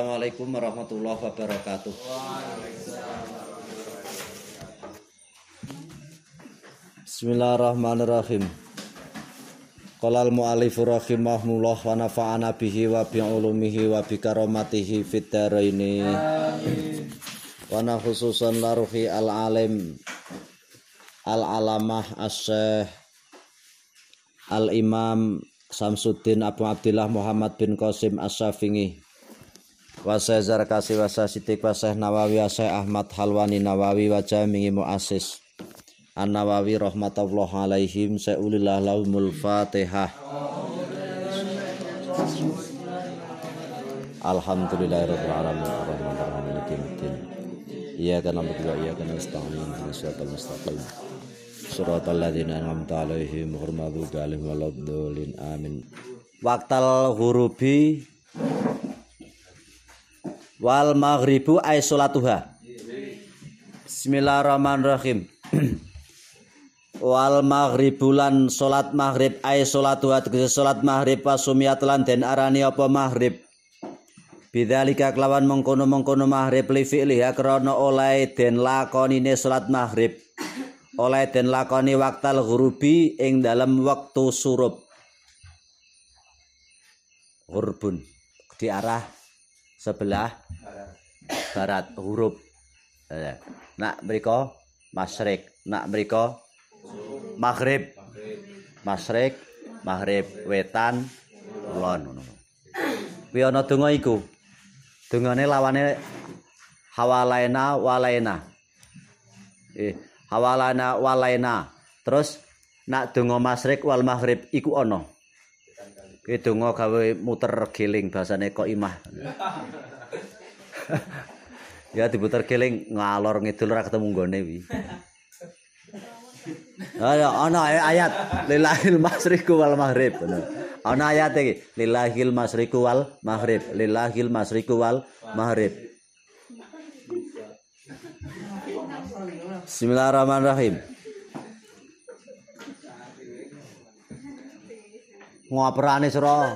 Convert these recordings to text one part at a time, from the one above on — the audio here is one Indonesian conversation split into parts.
Assalamualaikum warahmatullahi wabarakatuh. Bismillahirrahmanirrahim. Qala al-mu'allif rahimahullah wa nafa'ana bihi wa bi ulumihi wa bi karamatihi fid dharaini. Wa na khususan laruhi al-alim al-alamah as-syekh al-imam Samsuddin Abu Abdillah Muhammad bin Qasim As-Syafi'i Wasai Zarkasi Wasai Sidik Wasai Nawawi Wasai Ahmad Halwani Nawawi Wajah Mingi Mu'asis. An-Nawawi rahmatullah alaihim Sa'ulillah lahumul fatihah. Alhamdulillahirabbil alamin arrahmanirrahim maliki yaumiddin Iyyaka na'budu wa iyyaka nasta'in ihdinas mustaqim. Siratal ladzina an'amta 'alaihim ghairil maghdubi 'alaihim waladdallin amin. Waktal hurubi wal maghribu ay salatuha Bismillahirrahmanirrahim. Wal maghribu lan salat maghrib ay salatuha tegese salat maghrib pasumiyat lan den arani apa maghrib. Bidzalika kelawan mengkono-mengkono maghrib li fi'liha krana oleh den lakonine salat maghrib. Oleh den lakoni waktal ghurubi ing dalam waktu surup. Hurbun di arah sebelah barat huruf. Nak mereka masyrik nak mereka maghrib. Masyrik maghrib wetan kulon. Ngono kuwi ana donga iku? Dongane lawane hawalaina walaina. Eh hawalana walaina. Terus nak donga masyrik wal maghrib iku ana Ki donga gawe muter giling basane kok imah. ya diputer giling ngalor ngidul ora ketemu nggone wi. Ayo ana ayat lillahil masyriqu wal maghrib. Ana ayat iki lillahil masyriqu wal maghrib, lillahil masyriqu wal maghrib. Bismillahirrahmanirrahim. Ngoperane sira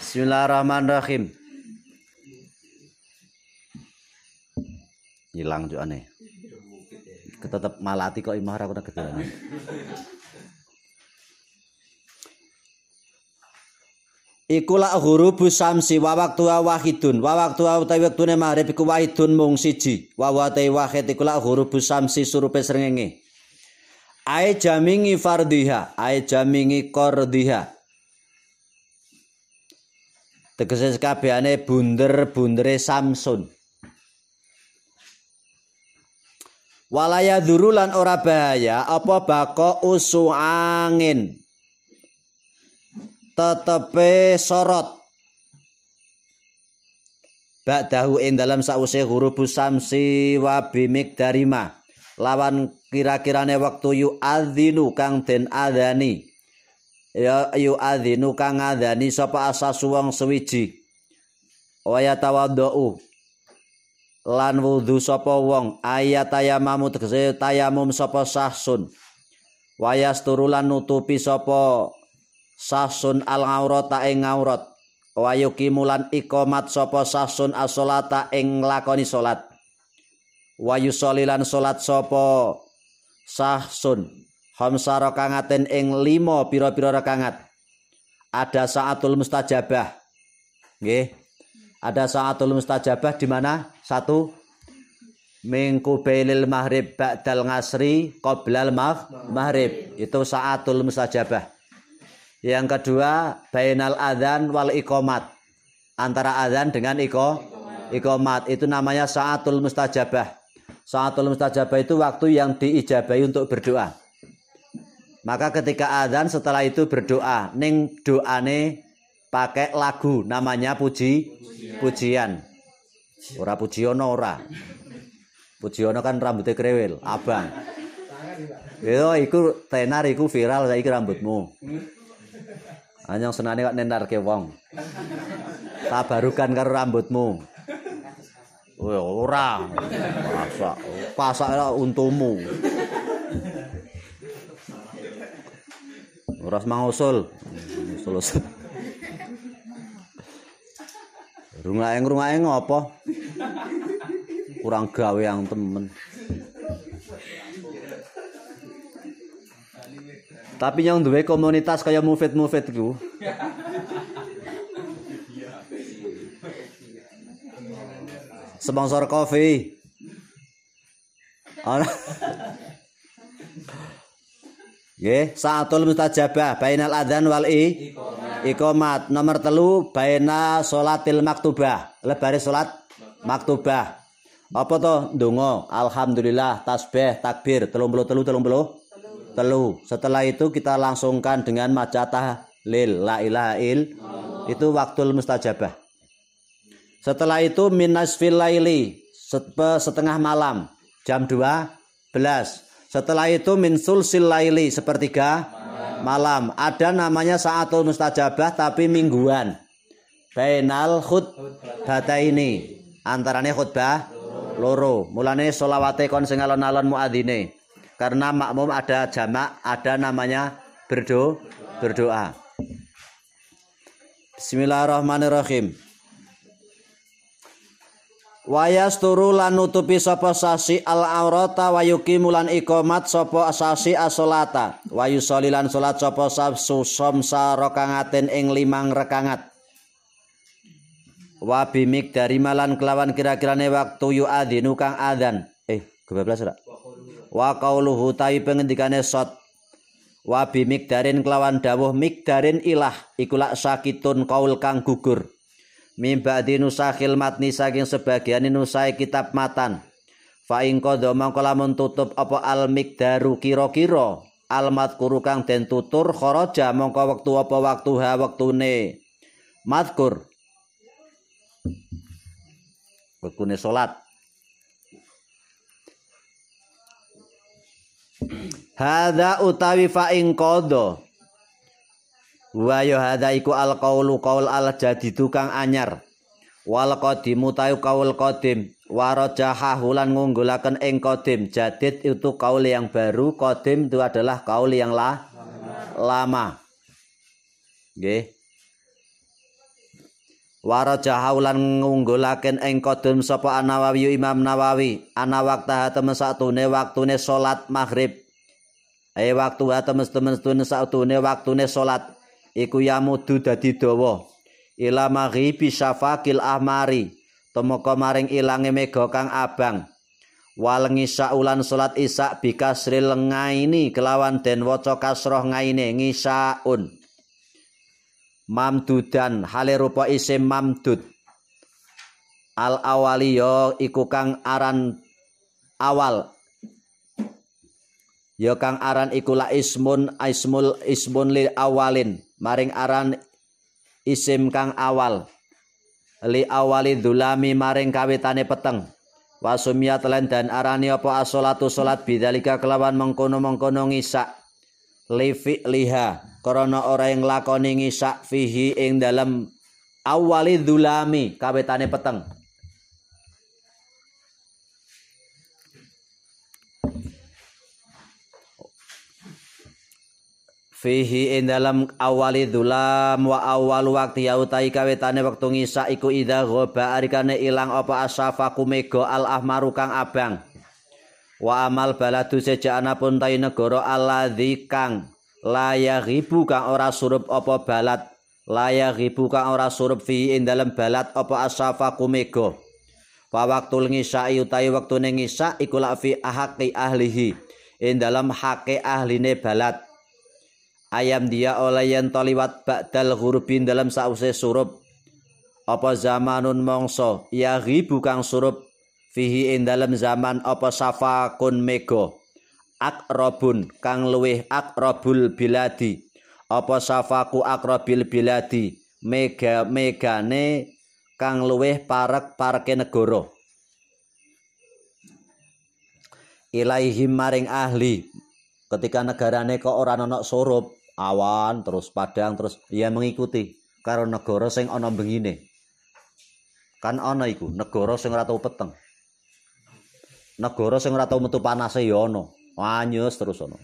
Bismillahirrahmanirrahim. Hilang jukane tetep malati kok imah ora kena gedhe Iku la hurubu samsi wa waktu wahidun. Wa waktu utawi wektune maghrib iku wahidun mung siji. Wa wa ta wahid iku la hurubu samsi surupe srengenge Ae jamingi fardiha, ae jamingi kordiha. Tegese kabehane bunder-bundere Samsun. Walaya durulan ora bahaya apa bako usu angin. Tetepe sorot. Ba'dahu ing dalam sause huruf samsi wa bimik darima. lawan kira-kirane waktu yu adzinu kang den adzani. Ya yu adzinu kang adzani sapa asas wong suwiji? Waya tawadhu lan wudu sapa wong? Ayat tayamamu tegese tayamum sapa sahsun. Wayas turulan nutupi sapa sahsun al aurata ing aurat wayuki mulan ikomat sapa sahsun as-salata ing lakoni salat. Wayu solilan salat sapa sahsun khamsa rakangaten ing lima pira-pira rakangat ada saatul mustajabah. Nggih. Ada saatul mustajabah di mana? Satu. Mingku bailil maghrib ba'dal ngasri qoblal maghrib. Itu saatul mustajabah. Yang kedua bainal adzan wal iqamat. Antara adzan dengan iko iqamat. Itu namanya saatul mustajabah Saatul mustajabah itu waktu yang diijabahi untuk berdoa. Maka ketika adzan setelah itu berdoa, ning doane pakai lagu namanya puji pujian. Ora pujiono ora. Pujiono kan rambutnya krewel, abang. Yo iku tenar iku viral saiki rambutmu. Anyang senane kok nenarke wong. Tabarukan karo rambutmu. Ora pasak pasak untumu ora mangusul terus Rungaeng rungaeng apa? Kurang gawe yang temen. Tapi yang duwe komunitas kaya mufid-mufid iku. Sponsor kopi. Ana. Nggih, saatul mustajabah bainal adzan wal i iqamat. Nomor telu baina salatil maktubah. Lebare salat maktubah. Apa to? Ndonga, alhamdulillah, tasbih, takbir, 33 30 telu. Setelah itu kita langsungkan dengan majatah lil la ilaha il. Itu waktul mustajabah. Setelah itu minas laili setengah malam jam 12 setelah itu min sulsil laili sepertiga malam. Ada namanya saatul mustajabah tapi mingguan. Bainal khutbah ini. Antaranya khutbah loro. Mulane solawate kon sing alon-alon muadzine. Karena makmum ada jamak, ada namanya berdo berdoa. Bismillahirrahmanirrahim. Wayas turu lan nutupi sapa sasi al aurata wa yuqimulan iqamat sapa sasi asolata wa yusollilan salat sapa sabsu somsa rakangaten ing limang rekangat. Wa bimik dari malan kelawan kira-kirane waktu yu adzinu kang adzan. Eh kebablas ora wa qauluhu tai pengendikane sot. Wa bimik darin kelawan dawuh mikdarin ilah ikulak sakitun kaul kang gugur mimba nusakhil matni saking sebagian nusai kitab matan. Fa ing qadha mangko lamun tutup apa al miqdaru kira-kira? Al madkuru kang den tutur kharaja mongko wektu apa waktu ha wektune? Madkur wektune salat. Hadza utawi fa ing qadha Wa hadza iku al qaulu qaul al jadidu kang anyar. Wal qadimu tayu qaul qadim wa rajaha hulan ngunggulaken ing qadim. Jadid itu qaul yang baru, qadim itu adalah qaul yang lah, lama. Nggih. Wa rajaha hulan ngunggulaken ing qadim sapa Nawawi Imam Nawawi ana waktu temen satune waktune salat maghrib. Eh waktu temen-temen satune waktune salat iku yamudu dadi dawa. Ila maghibi syafaqil ahmari. Temeka maring ilange mega kang abang. Wal ngisa ulan salat isa bikasril ngaini kelawan den waca kasroh ngaine ngisaun. Mamdudan hale rupa isim mamdud. Al awali yo iku kang aran awal. Ya kang aran iku la ismun ismul ismun lil awalin maring aran isim kang awal. Li awali dzulami maring kawitane peteng. Wasumiyat lan dan arani apa asolatu salat bidzalika kelawan mengkono-mengkono ngisa li liha krana ora ing lakoni ngisa fihi ing dalam awali dzulami kawitane peteng fihi ing dalam awali dulam wa awal waktu ya utai kawetane wektu ngisa iku idza ghaba arikane ilang apa asafa kumega al ahmaru kang abang. Wa amal baladu sejana pun tai negara alladzi kang layaghibu kang ora surup apa balat. Layaghibu kang ora surup fi ing dalam balat apa asafa kumega. Wa waktu ngisa utai wektune ngisa iku la fi ahaqi ahlihi. Ing dalam hake ahline balat ayam dia oleh yang toliwat ba'dal hurubin dalam sause surup. Apa zamanun mongso? Ya ribu kang surup. Fihi in dalam zaman apa safakun mego akrobun kang luwih akrobul biladi. Apa safaku akrobil biladi? Mega megane kang luwih parek pareke negara. Ilaihim maring ahli. Ketika negarane kok ora ana surup awan terus padang terus ya mengikuti. Karo negara sing ana bengine. Kan ana iku negara sing ora tau peteng. Negara sing ora tau metu panase ya ana. Anyes terus ana.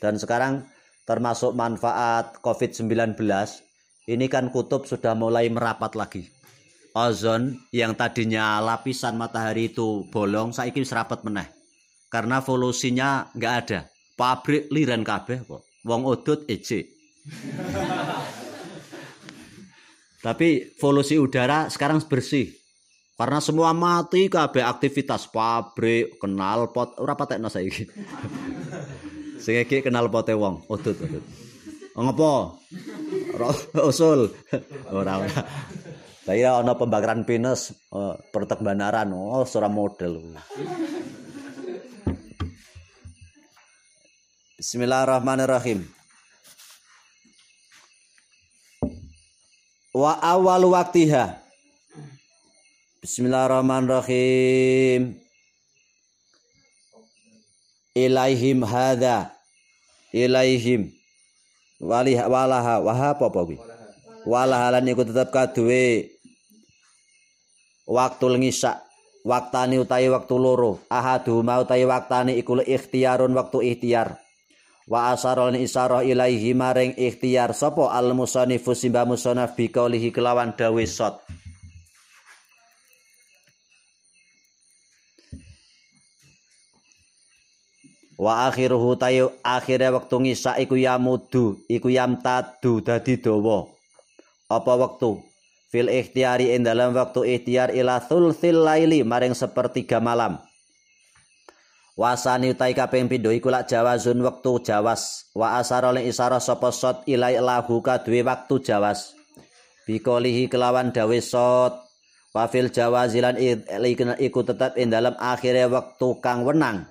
Dan sekarang termasuk manfaat COVID-19 ini kan kutub sudah mulai merapat lagi. Ozon yang tadinya lapisan matahari itu bolong saiki serapat meneh. Karena volusinya nggak ada. Pabrik liran kabeh kok wong udut ece tapi volusi udara sekarang bersih. Karena semua mati kabeh aktivitas pabrik kenal pot ora patekno saiki. Sing iki kenal pote wong udut udut. Ngopo usul. Ora ora. Saya ana pembakaran pinus uh, pertek banaran oh sura model Bismillahirrahmanirrahim. Wa awal waktiha. Bismillahirrahmanirrahim. Ilaihim hadha. Ilaihim. Walih walaha waha apa apa Walahalan iku tetep kaduwe. Waktu ngisa waktani utai waktu loro. Ahadu mau utai waktani iku ikhtiarun waktu ikhtiar wa asarul isarah ilaihi maring ikhtiar sapa al musannifu simba musannaf bi qaulihi kelawan dawe sot wa akhiruhu tayu akhire wektu ngisa iku yamudu iku yamtadu dadi dawa. Apa wektu? Fil ikhtiari ing dalam waktu ikhtiar ila thulthil laili maring sepertiga malam wasani utai kaping pindho iku lak jawazun wektu jawas. Wa asara ling isara sapa sot ilai lahu kadue waktu jawas. Bikolihi kelawan dawe sot. Wa fil jawazilan iku tetap ing dalam akhire wektu kang wenang.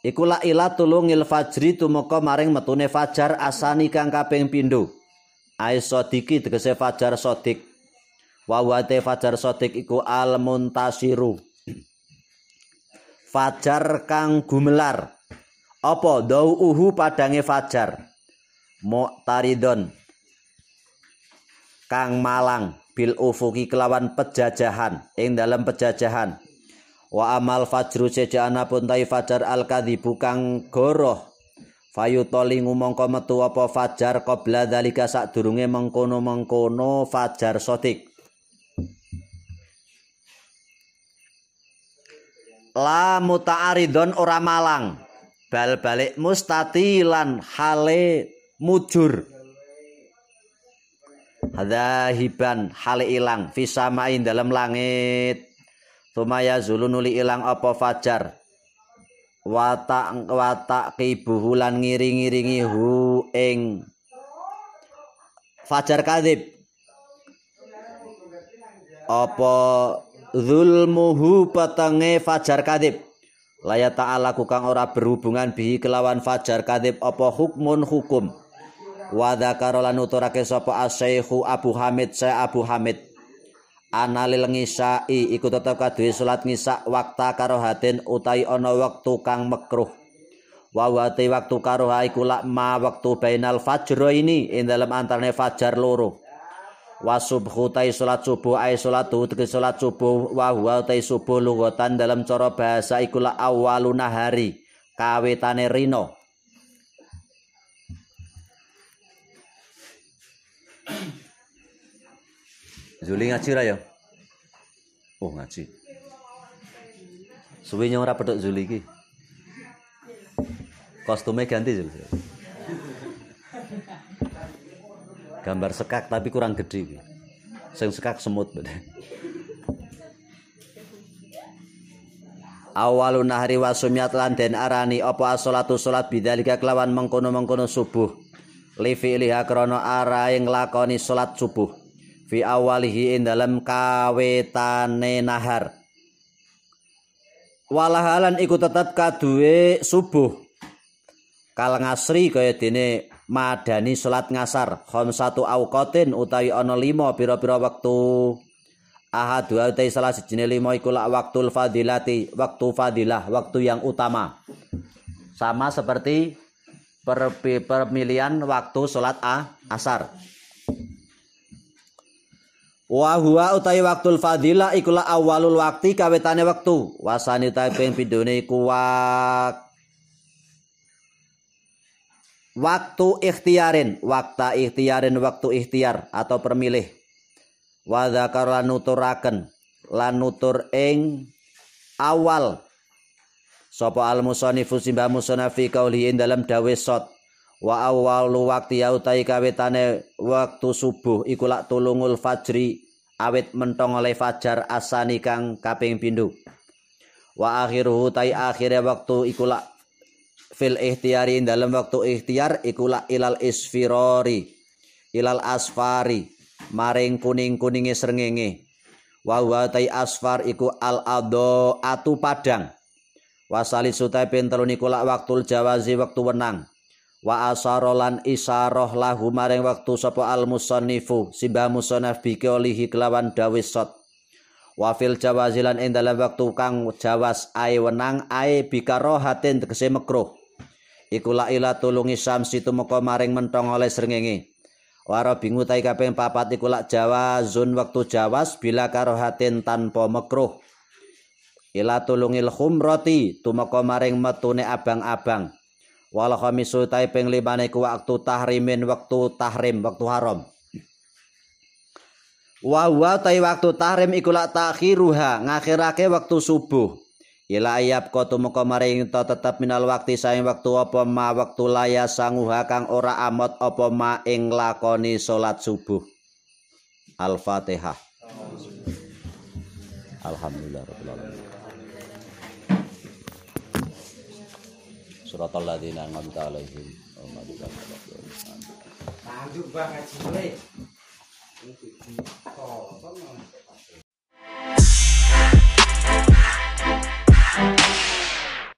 Iku la ila tulungil fajri tumeka maring metune fajar asani kang kaping pindho ai sodiki tegese fajar sodik. Wa fajar sodik iku al muntasiru fajar kang gumelar. Apa uhu padange fajar? Muqtaridon kang malang bil ufuki kelawan pejajahan ing dalam pejajahan. Wa amal fajru sejana pun tai fajar al kadzibu kang goroh. Fayutoli ngumangka metu apa fajar qabla dalika sadurunge mengkono-mengkono fajar sotik la muta'aridon ora malang. Bal balik mustatilan hale mujur. Hiban hale ilang. Fisamain dalam langit. Tumaya zulunuli ilang apa fajar. Watak watak kibuhulan ngiring-ngiringi hu ing fajar kadib apa zulmuhu patange fajar kadib laya ta'ala kang ora berhubungan bihi kelawan fajar kadib apa hukmun hukum? Wa dzakara lan uturake sapa asyaihu Abu Hamid saya Abu Hamid. Analil ngisai iku tetep kaduwe salat ngisa wakta karohatin utai ana wektu kang makruh wa wati waktu karoha iku lak ma waktu bainal fajro ini ing dalam antarane fajar loro wa subhu tai salat subuh ai salat tegese salat subuh wa huwa tai subuh lugatan dalam cara bahasa iku la awaluna hari kawitane rino Zuli ngaji ra ya? Oh ngaji. Suwi nyong ora petuk Zuli iki. Kostumnya ganti Zuli gambar sekak tapi kurang gede sing sekak semut awalun nahari wasumyat lan den arani apa salatu salat bidzalika kelawan mengkono-mengkono subuh. Li fi'liha krana arahe nglakoni salat subuh. Fi awalihi ing dalam kawetane nahar. Walahalan iku tetep kaduwe subuh. Kal ngasri kaya dene madani salat ngasar satu auqatin utawi ana lima pira-pira wektu. Ahad dua utai salah sejine lima iku lak waktul fadilati waktu fadilah waktu yang utama. Sama seperti per, pemilihan waktu salat a, asar. Wa huwa utai waktul fadilah iku awalul wakti kawetane waktu wasani ta ping pindhone iku waktu ikhtiarin waktu ikhtiarin waktu ikhtiar atau permilih. Wa dzakar lan nuturaken lan nutur ing awal. Sapa al musannifu simbah musannafi kauli dalam dawe sot. Wa awalu waktu ya utai kawetane waktu subuh iku lak tulungul fajri awit mentong oleh fajar asani kang kaping pindho wa akhiruhu tai akhire waktu iku lak fil ikhtiari dalam waktu ikhtiar ikulah ilal isfirori ilal asfari maring kuning-kuninge srengenge. Wa wa tai asfar iku al ado atu padang wasali sutai pentelun iku lak waktul jawazi waktu wenang. Wa asarolan isaroh lahu maring waktu sapa al musannifu simbah musannaf biki olihi kelawan dawis sot. Wa fil jawazilan ing dalam waktu kang jawas ae wenang ae bikarohatin tegese mekruh iku la ila tulungi samsi tumeka maring mentong oleh srengenge. Waro bingu tai kaping papat iku lak jawazun waktu jawas bila karohatin tanpa mekruh. Ila tulungil khumrati tumeka maring metune abang-abang. Wal khamisu tai ping limane ku waktu tahrimin waktu tahrim waktu haram. Wa wa tai waktu tahrim iku lak takhiruha ngakhirake waktu subuh ila ayab kotu moko maring to tetep minal waktu saing waktu apa ma waktu laya sanguha kang ora amot apa ma ing lakoni salat subuh Al-Fatihah Alhamdulillah rabbil alamin Suratul ladzina an'amta alaihim Tanggung banget sih,